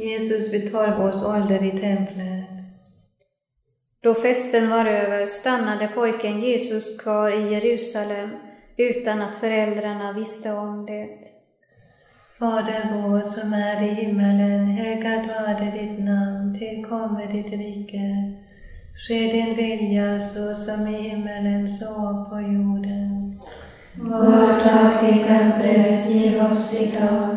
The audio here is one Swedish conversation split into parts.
Jesus vid tolv års ålder i templet. Då festen var över stannade pojken Jesus kvar i Jerusalem utan att föräldrarna visste om det. Fader vår som är i himmelen, helgat varde ditt namn, tillkommer ditt rike. Ske din vilja så som i himmelen så på jorden. Vårt dagliga bröd giv oss idag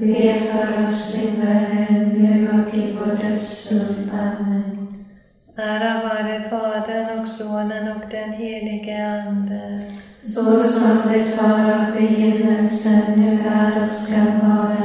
be för oss syndare, nu och i vår dödsstund. Amen. Ära vare Fadern och Sonen och den helige Ande. Så som det var av begynnelsen, nu är och ska vara,